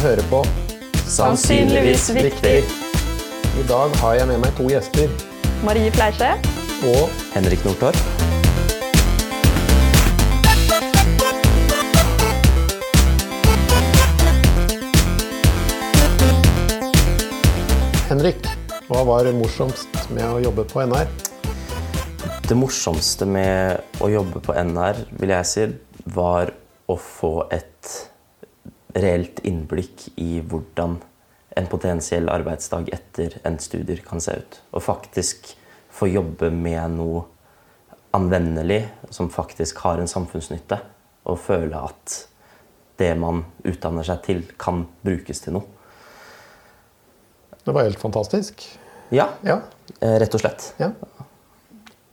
hører på Sannsynligvis viktig. I dag har jeg med meg to gjester. Marie Fleisje. Og Henrik Nordtorp. Henrik, hva var morsomst med å jobbe på NR? Det morsomste med å jobbe på NR vil jeg si, var å få et reelt innblikk i hvordan en potensiell arbeidsdag etter endt studier kan se ut. Og faktisk få jobbe med noe anvendelig som faktisk har en samfunnsnytte. Og føle at det man utdanner seg til, kan brukes til noe. Det var helt fantastisk. Ja, Ja. eh, rett og slett. ja.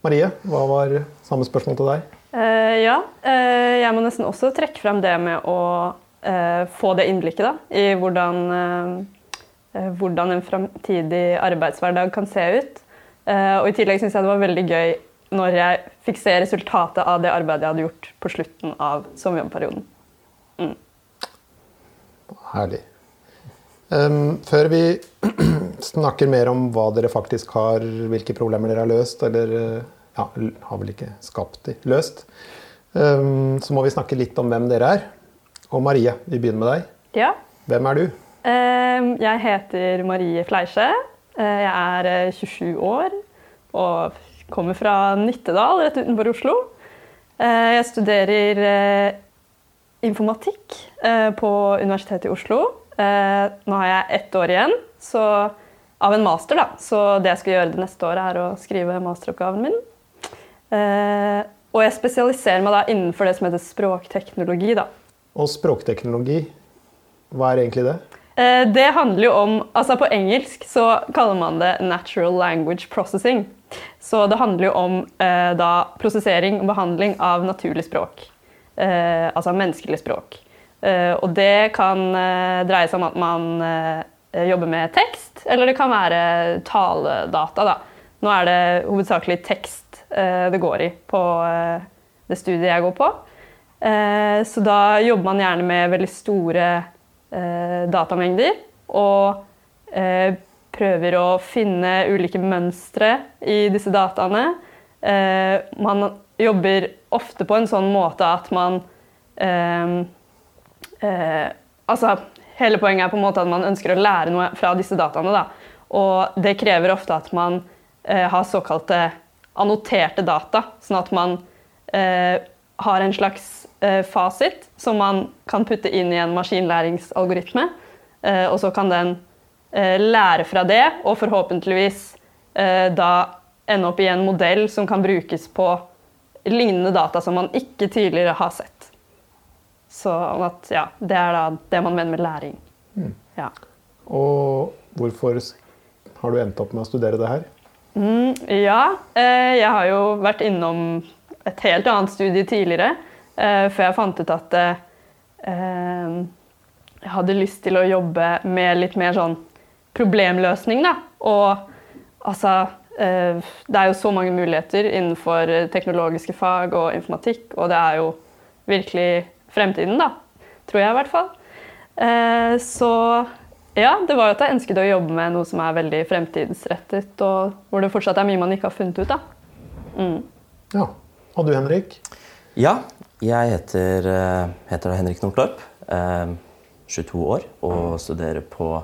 Marie, hva var samme spørsmål til deg? Uh, ja, uh, jeg må nesten også trekke frem det med å få det innblikket da, i hvordan, eh, eh, hvordan en framtidig arbeidshverdag kan se ut. Eh, og I tillegg syns jeg det var veldig gøy når jeg fikk se resultatet av det arbeidet jeg hadde gjort på slutten av sommerjobbperioden. Herlig. Um, før vi snakker mer om hva dere faktisk har, hvilke problemer dere har løst, eller ja, har vel ikke skapt de, løst, um, så må vi snakke litt om hvem dere er. Og Marie, vi begynner med deg. Ja, Hvem er du? Eh, Jeg heter Marie Fleische. Eh, Jeg er eh, 27 år og kommer fra Nittedal, rett utenfor Oslo. Eh, Jeg studerer eh, informatikk eh, på Universitetet i Oslo. Eh, Nå har jeg ett år igjen så, av en master, da. så det jeg skal gjøre det neste året, er å skrive masteroppgaven min. Eh, Og jeg spesialiserer meg da innenfor det som heter språkteknologi. da. Og språkteknologi, hva er egentlig det? Eh, Det handler jo om Altså På engelsk så kaller man det 'natural language processing'. Så det handler jo om eh, da prosessering og behandling av naturlig språk. Eh, altså menneskelig språk. Eh, og det kan eh, dreie seg om at man eh, jobber med tekst, eller det kan være taledata. da. Nå er det hovedsakelig tekst det går i på det studiet jeg går på. Eh, så da jobber man gjerne med veldig store eh, datamengder og eh, prøver å finne ulike mønstre i disse dataene. Man jobber ofte på en sånn måte at man Altså, hele poenget er på en måte at man ønsker å lære noe fra disse dataene. Da. Og det krever ofte at man har såkalte annoterte data, sånn at man har en slags fasit som man kan putte inn i en maskinlæringsalgoritme. Eh, og så kan den eh, lære fra det, og forhåpentligvis eh, da ende opp i en modell som kan brukes på lignende data som man ikke tidligere har sett. Så at, ja, det er da det man mener med læring. Ja. Og hvorfor har du endt opp med å studere det her? Mm, ja, eh, jeg har jo vært innom et helt annet studie tidligere, eh, før jeg fant ut at eh, eh, jeg hadde lyst til å jobbe med litt mer sånn problemløsning, da. Og altså eh, Det er jo så mange muligheter innenfor teknologiske fag og informatikk, og det er jo virkelig fremtiden, da. Tror jeg, i hvert fall. Eh, så ja, det var jo at jeg ønsket å jobbe med noe som er veldig fremtidsrettet, og hvor det fortsatt er mye man ikke har funnet ut. da. Mm. Ja. Og du, Henrik? Ja, jeg heter, eh, heter Henrik Nordtorp. eh, 22 år og studerer på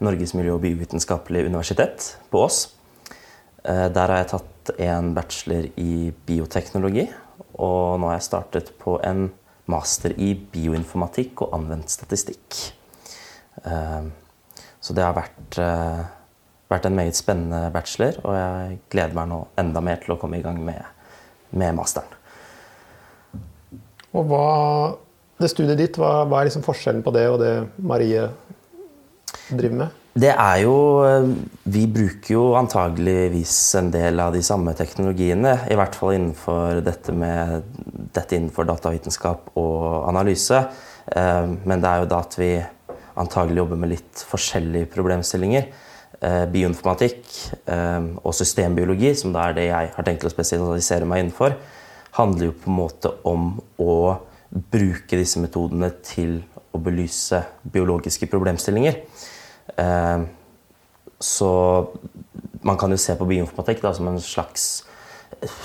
Norges miljø- og biovitenskapelige universitet på Ås. Eh, Der har jeg tatt en bachelor i bioteknologi, og nå har jeg startet på en master i bioinformatikk og anvendt statistikk. Eh, Så det har vært, eh, vært en meget spennende bachelor, og jeg gleder meg nå enda mer til å komme i gang med, med masteren. Og hva, det studiet ditt, hva, hva er liksom forskjellen på det og det Marie driver med? Det er jo eh, Vi bruker jo antageligvis en del av de samme teknologiene. I hvert fall innenfor dette med dette innenfor datavitenskap og analyse. Eh, Men det er jo da at vi antagelig jobber med litt forskjellige problemstillinger. Eh, Bioinformatikk og systembiologi, som da er det jeg har tenkt å spesialisere meg innenfor, handler jo på en måte om å bruke disse metodene til å belyse biologiske problemstillinger. Eh, så man kan jo se på bioinformatikk da, som en slags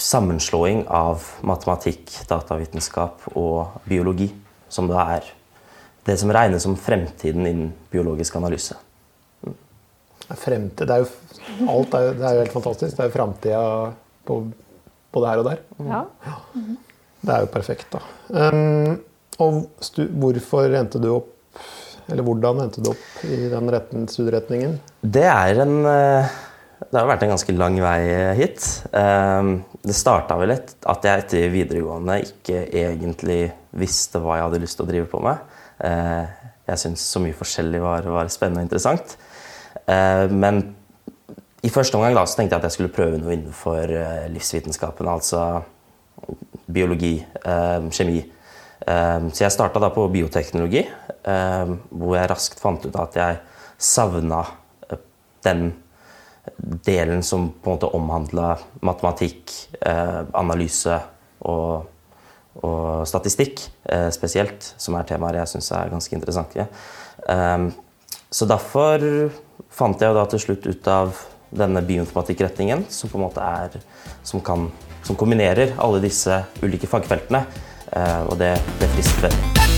sammenslåing av matematikk, datavitenskap og biologi. Som da er det som regnes som fremtiden innen biologisk analyse. Fremtid, det er jo, alt er, det er jo helt fantastisk. Det er jo framtida både her og der. Ja. Det er jo perfekt, da. Um, og stu, hvorfor endte du opp Eller hvordan endte du opp i den retten, studieretningen? Det er en eh, Det har vært en ganske lang vei hit. Um, det starta vel litt at jeg etter videregående ikke egentlig visste hva jeg hadde lyst til å drive på med. Uh, jeg syntes så mye forskjellig var, var spennende og interessant. Uh, men i første omgang da, tenkte jeg at jeg skulle prøve noe innenfor uh, livsvitenskapen. Altså biologi, kjemi Eh, så jeg starta da på bioteknologi, eh, hvor jeg raskt fant ut at jeg savna eh, den delen som på en måte omhandla matematikk, eh, analyse og, og statistikk eh, spesielt, som er temaer jeg syns er ganske interessante. Så derfor fant jeg da til slutt ut av denne bioinformatikkretningen, som på en måte er som, kan, som kombinerer alle disse ulike fagfeltene. Eh, og det, det frister veldig.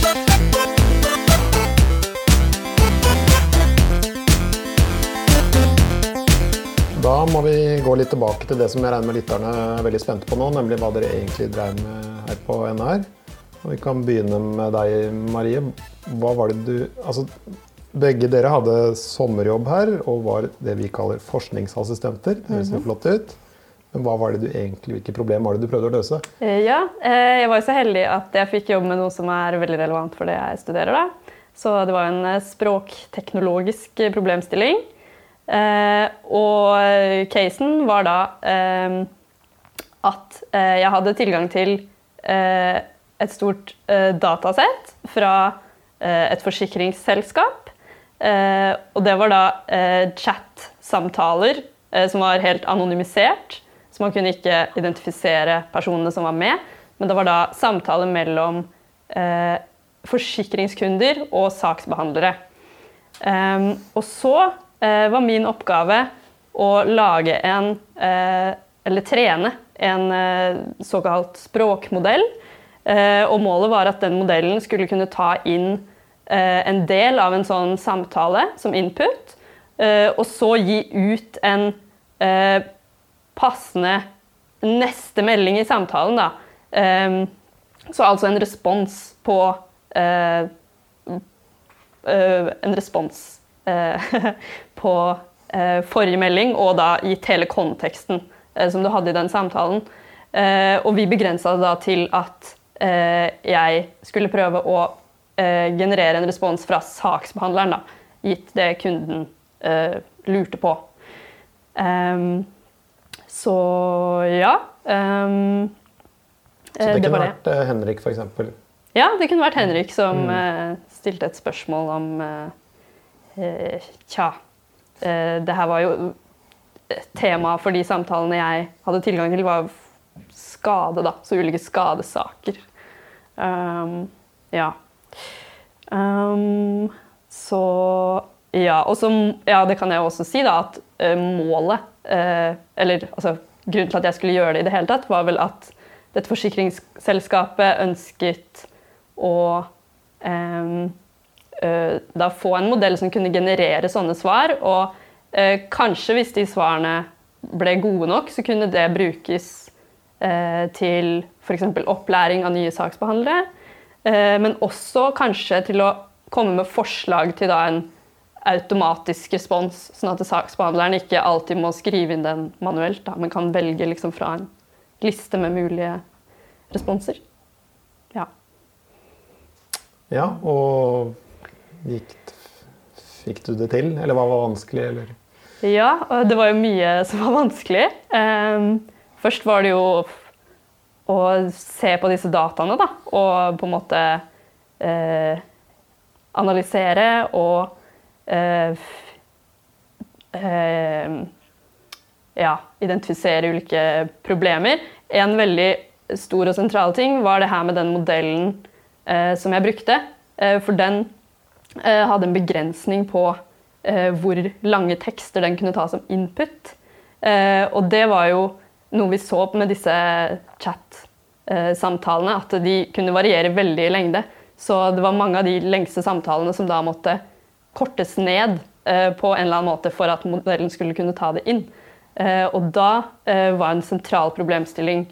Da må vi gå litt tilbake til det som jeg regner med lytterne er veldig spente på nå, nemlig hva dere egentlig drev med her på NR. Og vi kan begynne med deg, Marie. Hva var det du Altså, begge dere hadde sommerjobb her og var det vi kaller forskningsassistenter. Det høres mm -hmm. flott ut. Men hva var det du egentlig, hvilke problem var det du prøvde å løse? Eh, ja, eh, Jeg var jo så heldig at jeg fikk jobb med noe som er veldig relevant for det jeg studerer. da. Så det var en eh, språkteknologisk problemstilling. Og casen var da at jeg hadde tilgang til et stort datasett fra et forsikringsselskap. Og det var da chat-samtaler som var helt anonymisert så man kunne ikke identifisere personene som var med. Men det var da samtaler mellom eh, forsikringskunder og saksbehandlere. Um, og så eh, var min oppgave å lage en eh, Eller trene en eh, såkalt språkmodell. Eh, og målet var at den modellen skulle kunne ta inn eh, en del av en sånn samtale som input, og så gi ut en passende neste melding i samtalen, da. Um, så altså en respons på En respons på forrige melding, og da gitt hele konteksten som du hadde i den samtalen. og vi begrensa det da til at jeg skulle prøve å generere en respons fra saksbehandleren, da, gitt det kunden lurte på. Um, så ja. Um, så det, det kunne vært det. Henrik, f.eks.? Ja, det kunne vært Henrik som mm. stilte et spørsmål om uh, Tja. Uh, det her var jo Tema for de samtalene jeg hadde tilgang til, var skade, da. Så ulike skadesaker. Um, ja. Um, så Ja, og så Ja, det kan jeg også si, da, at målet uh, Eller altså, grunnen til at jeg skulle gjøre det i det hele tatt, var vel at dette forsikringsselskapet ønsket å um, uh, da få en modell som kunne generere sånne svar. Og kanskje hvis de svarene ble gode nok, så kunne det brukes til f.eks. opplæring av nye saksbehandlere. Eh, men også kanskje til å komme med forslag til en automatisk respons, sånn at saksbehandleren ikke alltid må skrive inn den manuelt, da, men kan velge liksom fra en liste med mulige responser. Ja. Ja, og gikk, fikk du det til, eller hva var vanskelig? Eller? Ja, det var jo mye som var vanskelig. Ehm, først var det jo å se på disse dataene, da, og på en måte eh, analysere og Eh, eh, ja, identifisere ulike problemer. En veldig stor og sentral ting var det her med den modellen eh, som jeg brukte. for den eh, hadde en begrensning på eh, hvor lange tekster den kunne ta som input. Eh, og det var jo noe vi så med disse chat-samtalene, at de kunne variere veldig i lengde. Så det var mange av de lengste samtalene som da måtte kortes ned eh, på en eller annen måte for at modellen skulle kunne ta det inn. Eh, og da eh, var en sentral problemstilling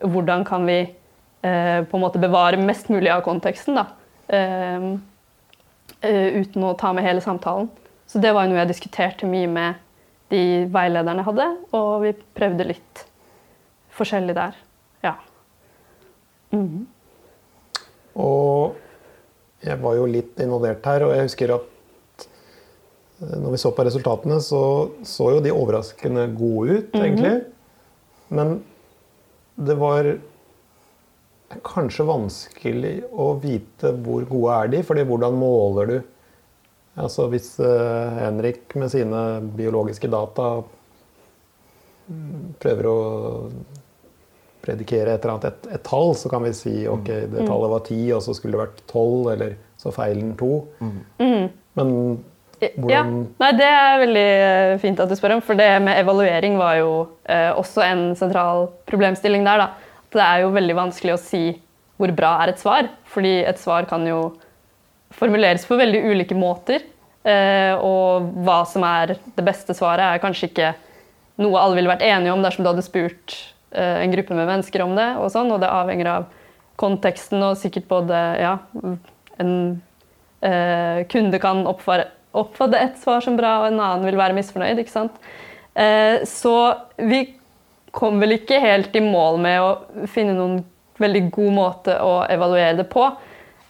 hvordan kan vi på en måte bevare mest mulig av konteksten, da. Uten å ta med hele samtalen. Så det var jo noe jeg diskuterte mye med de veilederne hadde, og vi prøvde litt forskjellig der. Ja. Mm. Og jeg var jo litt involvert her, og jeg husker at eh, når vi så på resultatene, så så jo de overraskende gode ut, egentlig. Men det var kanskje vanskelig å vite hvor gode er de, fordi hvordan måler du Altså hvis eh, Henrik med sine biologiske data mm, prøver å predikere et eller annet et, et tall, så kan vi si ok, det tallet var ti, og så skulle det vært tolv, eller så feilen to. Men Ja, hvordan nei, Det er veldig eh, fint at du spør om, for det med evaluering var jo eh, også en sentral problemstilling der. da. At Det er jo veldig vanskelig å si hvor bra er et svar, fordi et svar kan jo formuleres på veldig ulike måter. Eh, og hva som er det beste svaret, er kanskje ikke noe alle ville vært enige om dersom du hadde spurt en gruppe med mennesker om det. Og sånn, og det avhenger av konteksten og sikkert både ja, en eh, kunde kan oppfatte et svar som bra, og en annen vil være misfornøyd. ikke sant? Eh, så vi kom vel ikke helt i mål med å finne noen veldig god måte å evaluere det på.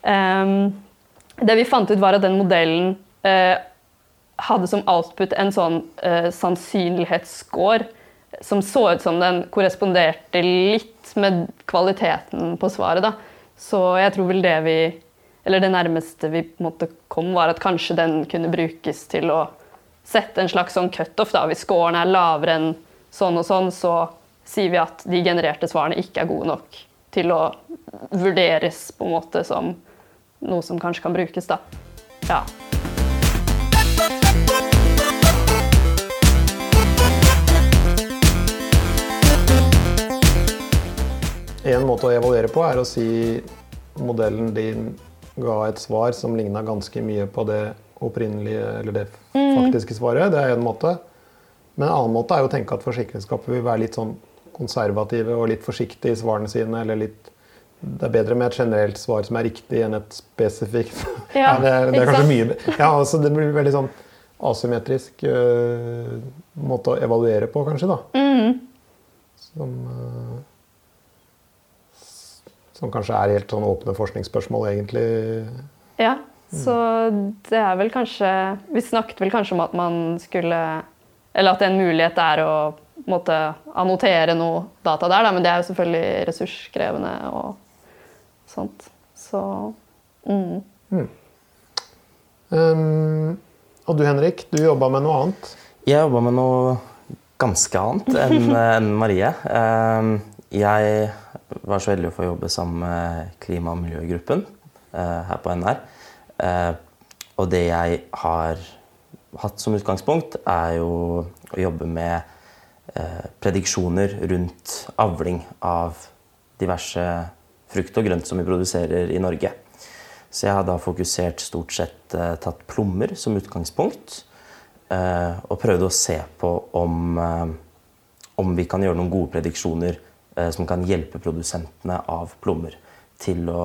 Ehm, det vi fant ut, var at den modellen eh, hadde som output en sånn eh, sannsynlighetsscore som så ut som den korresponderte litt med kvaliteten på svaret. Da. Så jeg tror vel det vi Eller det nærmeste vi på en kom, var at kanskje den kunne brukes til å sette en slags sånn cutoff. Hvis scoren er lavere enn sånn og sånn, så sier vi at de genererte svarene ikke er gode nok til å vurderes på en måte som noe som kanskje kan brukes. da. Ja. En måte å evaluere på er å si modellen din ga et svar som ligna ganske mye på det opprinnelige, eller det faktiske svaret. Det er en måte. Men en annen måte er å tenke at forsikringsselskapet vil være litt sånn konservative og litt forsiktige i svarene sine. eller litt det er bedre med et generelt svar som er riktig, enn et spesifikt. Ja, det, er, det er kanskje mye Ja, altså Det blir veldig sånn asymmetrisk uh, måte å evaluere på, kanskje. da. Mm. Som, s- som kanskje er helt sånn åpne forskningsspørsmål, egentlig. Ja, så det er vel kanskje Vi snakket vel kanskje om at man skulle Eller at en mulighet er å måte, annotere noe data der, da, men det er jo selvfølgelig ressurskrevende og sånt. Så mm. Um, og du Henrik, du jobba med noe annet. Jeg jobba med noe ganske annet enn en Marie. Eh, Jeg var så heldig å få jobbe sammen med klima- og miljøgruppen eh, her på NR. Eh, Og det jeg har hatt som utgangspunkt, er jo å jobbe med eh, prediksjoner rundt avling av diverse frukt og grønt som vi produserer i Norge. Så jeg har da fokusert stort sett tatt plommer som utgangspunkt. og prøvd å se på om, om vi kan gjøre noen gode prediksjoner som kan hjelpe produsentene av plommer til å,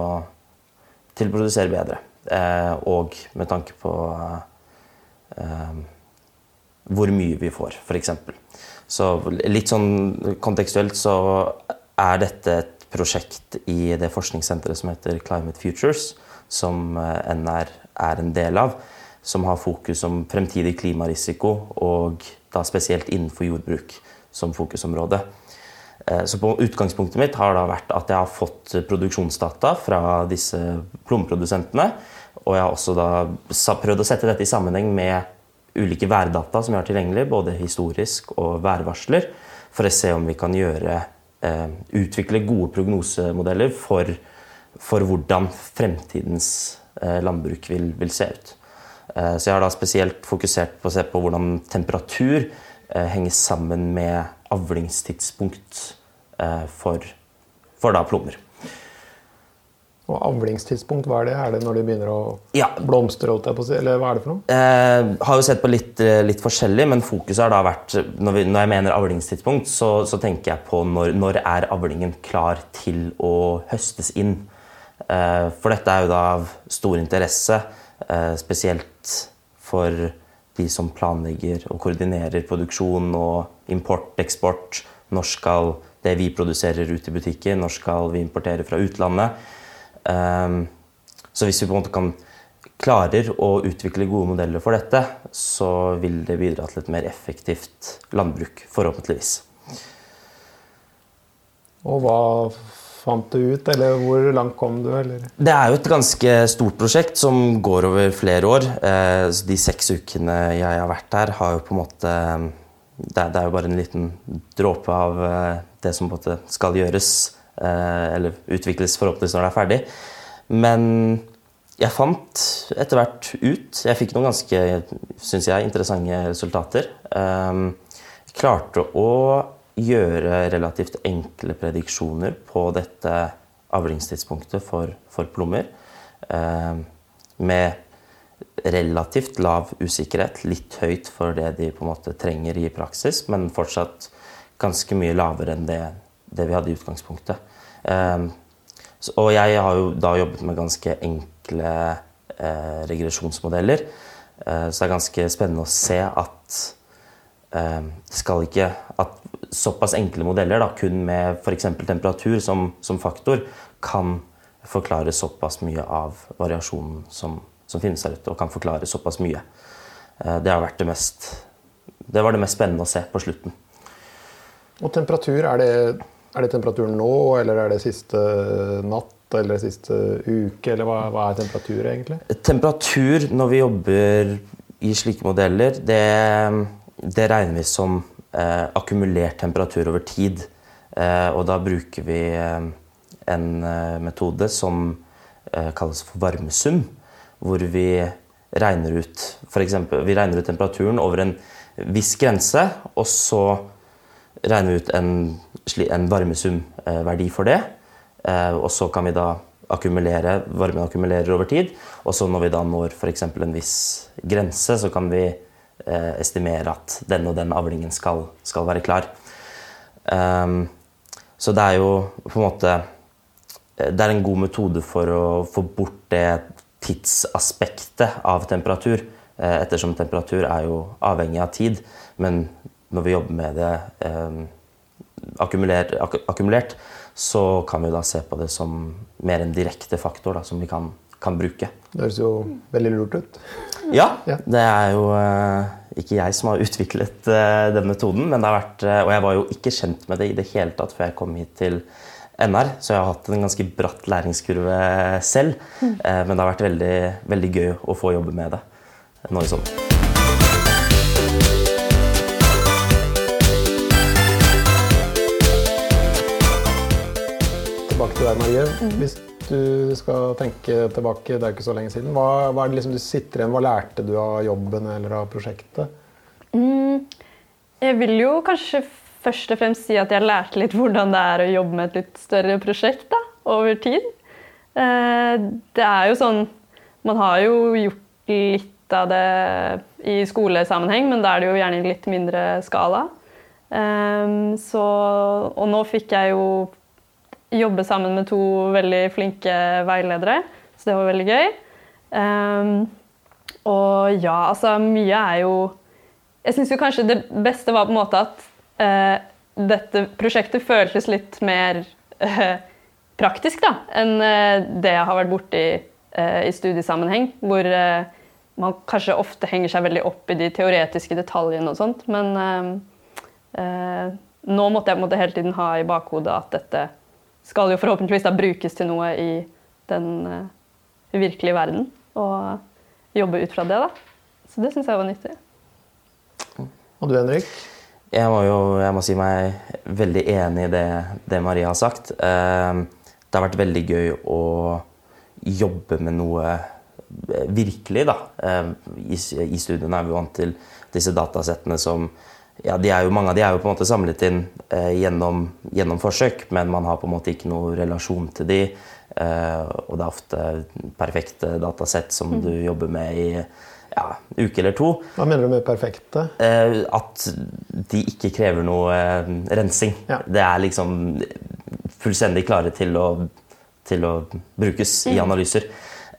til å produsere bedre. Eh, og med tanke på eh, hvor mye vi får, f.eks. Så litt sånn kontekstuelt så er dette et prosjekt i det forskningssenteret som heter Climate Futures, som eh, NR er en del av, som har fokus om fremtidig klimarisiko, og da spesielt innenfor jordbruk som fokusområde. Eh, Så på Utgangspunktet mitt har da vært at jeg har fått produksjonsdata fra disse plomprodusentene. Og jeg har også da prøvd å sette dette i sammenheng med ulike værdata som vi har tilgjengelig, både historisk og værvarsler, for å se om vi kan gjøre, eh, utvikle gode prognosemodeller for, for hvordan fremtidens eh, landbruk vil, vil, se ut. Så jeg har da spesielt fokusert på å se på hvordan temperatur henger sammen med avlingstidspunkt eh, for, for da plommer. Og avlingstidspunkt, hva er det? Er det når de begynner å Ja. blomstre? Eller hva er det for noe? Eh, har jo sett på litt, eh, litt forskjellig, men fokuset har da vært Når, vi, når jeg mener avlingstidspunkt, så, så tenker jeg på når, når er avlingen klar til å høstes inn. Eh, for dette er jo da av stor interesse, eh, spesielt for de som planlegger og koordinerer produksjon og import, eksport. Når skal det vi produserer ut i butikker, når skal vi importere fra utlandet? Um, så hvis vi på en måte kan klarer å utvikle gode modeller for dette, så vil det bidra til et mer effektivt landbruk, forhåpentligvis. Og hva fant du ut, eller hvor langt kom du? Eller? Det er jo et ganske stort prosjekt som går over flere år. Eh, De seks ukene jeg har vært her, har jo på en måte Det er, jo bare en liten dråpe av eh, det som på en måte skal gjøres, eh, eller utvikles forhåpentligvis når det er ferdig. Men jeg fant etter hvert ut Jeg fikk noen ganske synes jeg, interessante resultater. Jeg klarte å gjøre relativt enkle prediksjoner på dette avlingstidspunktet for, for plommer. Eh, med relativt lav usikkerhet. Litt høyt for det de på en måte trenger i praksis, men fortsatt ganske mye lavere enn det, det vi hadde i utgangspunktet. Um, og jeg har jo da jobbet med ganske enkle eh, regresjonsmodeller. Eh, så det er ganske spennende å se at det skal ikke At såpass enkle modeller, da, kun med f.eks. temperatur som, som, faktor, kan forklare såpass mye av variasjonen som, som, finnes der ute, og kan forklare såpass mye. Eh, det har vært det mest Det var det mest spennende å se på slutten. Og temperatur, er det er det temperaturen nå, eller er det siste natt eller siste uke? Eller hva, hva er temperatur, egentlig? Temperatur når vi jobber i slike modeller, det, det regner vi som eh, akkumulert temperatur over tid. Eh, og da bruker vi eh, en metode som eh, kalles for varmesum, hvor vi regner ut for eksempel, vi regner ut temperaturen over en viss grense, og så regner vi ut en, en varmesumverdi for det. Og så kan vi da akkumulere, varmen akkumulerer over tid. Og så når vi da når f.eks. en viss grense, så kan vi eh, estimere at den og den avlingen skal, skal være klar. Um, så det er jo på en måte Det er en god metode for å få bort det tidsaspektet av temperatur. Eh, ettersom temperatur er jo avhengig av tid. Men når vi jobber med det eh, akkumulert, ak akkumulert, så kan vi da se på det som mer en direkte faktor da, som vi kan, kan, bruke. Det høres jo veldig lurt ut. Ja. Det er jo eh, ikke jeg som har utviklet eh, den metoden. Men det har vært, eh, og jeg var jo ikke kjent med det i det hele tatt før jeg kom hit til NR, så jeg har hatt en ganske bratt læringskurve selv. Mm. men det har vært veldig, veldig gøy å få jobbe med det nå i sommer. tilbake til deg, Marie. Mm. Du skal tenke tilbake, det er ikke så lenge siden, hva, hva liksom igjen, hva lærte du av jobben eller av prosjektet? Mm, jeg vil jo kanskje først og fremst si at jeg lærte litt hvordan det er å jobbe med et litt større prosjekt da, over tid. Eh, det er jo sånn Man har jo gjort litt av det i skolesammenheng, men da er det jo gjerne i litt mindre skala. Eh, så, og nå fikk jeg jo jobbe sammen med to veldig flinke veiledere, så det var veldig gøy. Um, og ja, altså mye er jo Jeg syns jo kanskje det beste var på en måte at uh, dette prosjektet føltes litt mer uh, praktisk da, enn uh, det jeg har vært borti i studiesammenheng, hvor man kanskje ofte henger seg veldig opp i de teoretiske detaljene og sånt. Men nå måtte jeg på en måte hele tiden ha i bakhodet at dette skal jo forhåpentligvis da brukes til noe i den uh, virkelige verden. Og jobbe ut fra det, da. Så det syns jeg var nyttig. Og du, Henrik? Jeg må jo jeg må si meg veldig enig i det, det Maria har sagt. Uh, det har vært veldig gøy å jobbe med noe eh, virkelig, da. I, I studiene er vi vant til disse datasettene som ja, de jo, Mange av de er jo på en måte samlet inn eh, gjennom, gjennom, forsøk, men man har på en måte ikke noe relasjon til de. Eh, og det er ofte perfekte datasett som mm. du jobber med i ja, uke eller to. Hva mener du med perfekte? Eh, at de ikke krever noe eh, rensing. Ja. Det er liksom fullstendig klare til å, til å brukes mm. i analyser.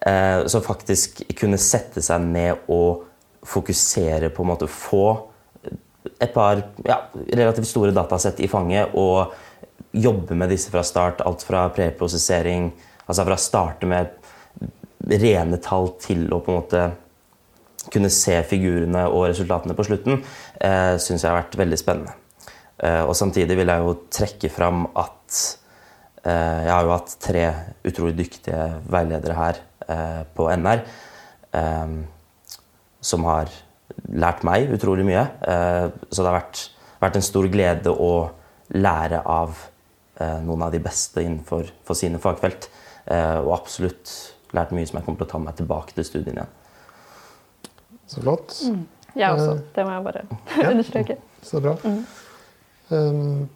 Eh, så faktisk kunne sette seg ned og fokusere på en måte få et par ja, relativt store datasett i fanget og jobbe med disse fra start. Alt fra preprosessering, altså fra å starte med rene tall til å på en måte kunne se figurene og resultatene på slutten, eh, syns jeg har vært veldig spennende. Eh, og samtidig vil jeg jo trekke fram at eh, jeg har jo hatt tre utrolig dyktige veiledere her eh, på NR eh, som har lært meg utrolig mye. Eh, så det har vært, vært, en stor glede å lære av eh, noen av de beste innenfor sine fagfelt. Eh, og absolutt lært mye som jeg kommer til å ta med tilbake til studiene igjen. Så flott. Mm. Jeg også. Det må jeg bare ja. understreke. Så bra. Mm. Um,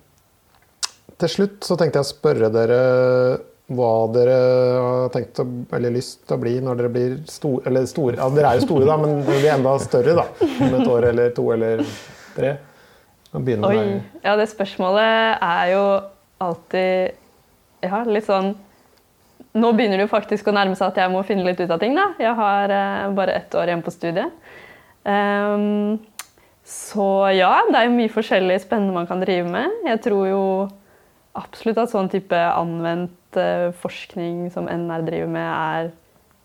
til slutt så tenkte jeg å spørre dere hva dere har tenkt å, eller lyst til å bli når dere blir store. Eller store, ja, dere er jo store, da, men dere blir enda større da, om et år eller to eller tre. Oi. Ja, det spørsmålet er jo alltid ja, litt sånn Nå begynner det jo faktisk å nærme seg at jeg må finne litt ut av ting. da. Jeg har eh, bare ett år igjen på studiet. Um, så ja, det er jo mye forskjellig spennende man kan drive med. Jeg tror jo absolutt at sånn type anvendt Eh, forskning som NR driver med, er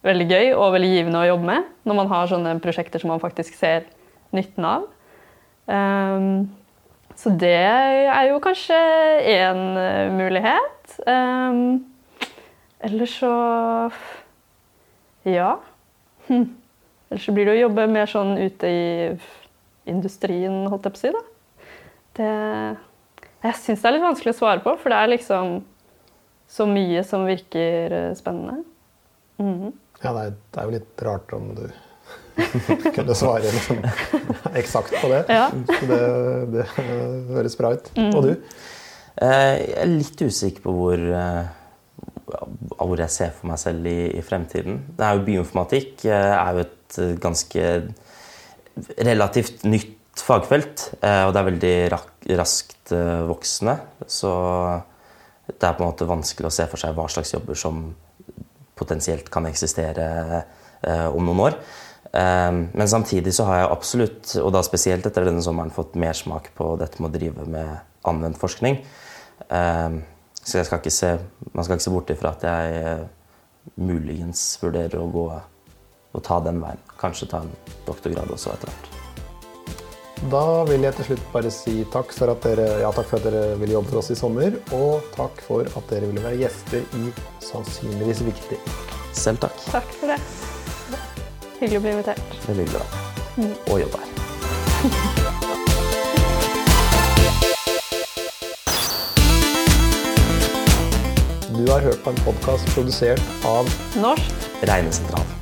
veldig gøy og veldig givende å jobbe med. Når man har sånne prosjekter som man faktisk ser nytten av. Um, så det er jo kanskje én eh, mulighet. Um, ellers så Ja. Hm. Ellers så blir det å jobbe mer sånn ute i industrien, holdt jeg på å si. da. Det, jeg syns det er litt vanskelig å svare på, for det er liksom så mye som virker eh, spennende. Mm -hmm. Ja, det er, det er, jo litt rart om du kunne svare liksom, eksakt på det. Ja. Så det, det, høres bra ut. Mm. Og du? Eh, jeg er litt usikker på hvor, eh, hvor jeg ser for meg selv i, i fremtiden. Det er jo Bioinformatikk er jo et ganske relativt nytt fagfelt. Og det er veldig raskt voksende. Så det er på en måte vanskelig å se for seg hva slags jobber som potensielt kan eksistere eh, om noen år. Eh, men samtidig så har jeg absolutt, og da spesielt etter denne sommeren, fått mersmak på dette med å drive med anvendt forskning. Eh, så jeg skal ikke se, man skal ikke se bort ifra at jeg eh, muligens vurderer å gå og ta den veien. Kanskje ta en doktorgrad også etter hvert. Da vil jeg til slutt bare si takk for at dere, ja, takk for at dere ville jobbe for oss i sommer. Og takk for at dere ville være gjester i Sannsynligvis viktig. Selv takk. Takk for det. Hyggelig å bli invitert. Veldig hyggelig da. Mm. Og jobbe her. Du har hørt på en podkast produsert av Norsk Regnesentral.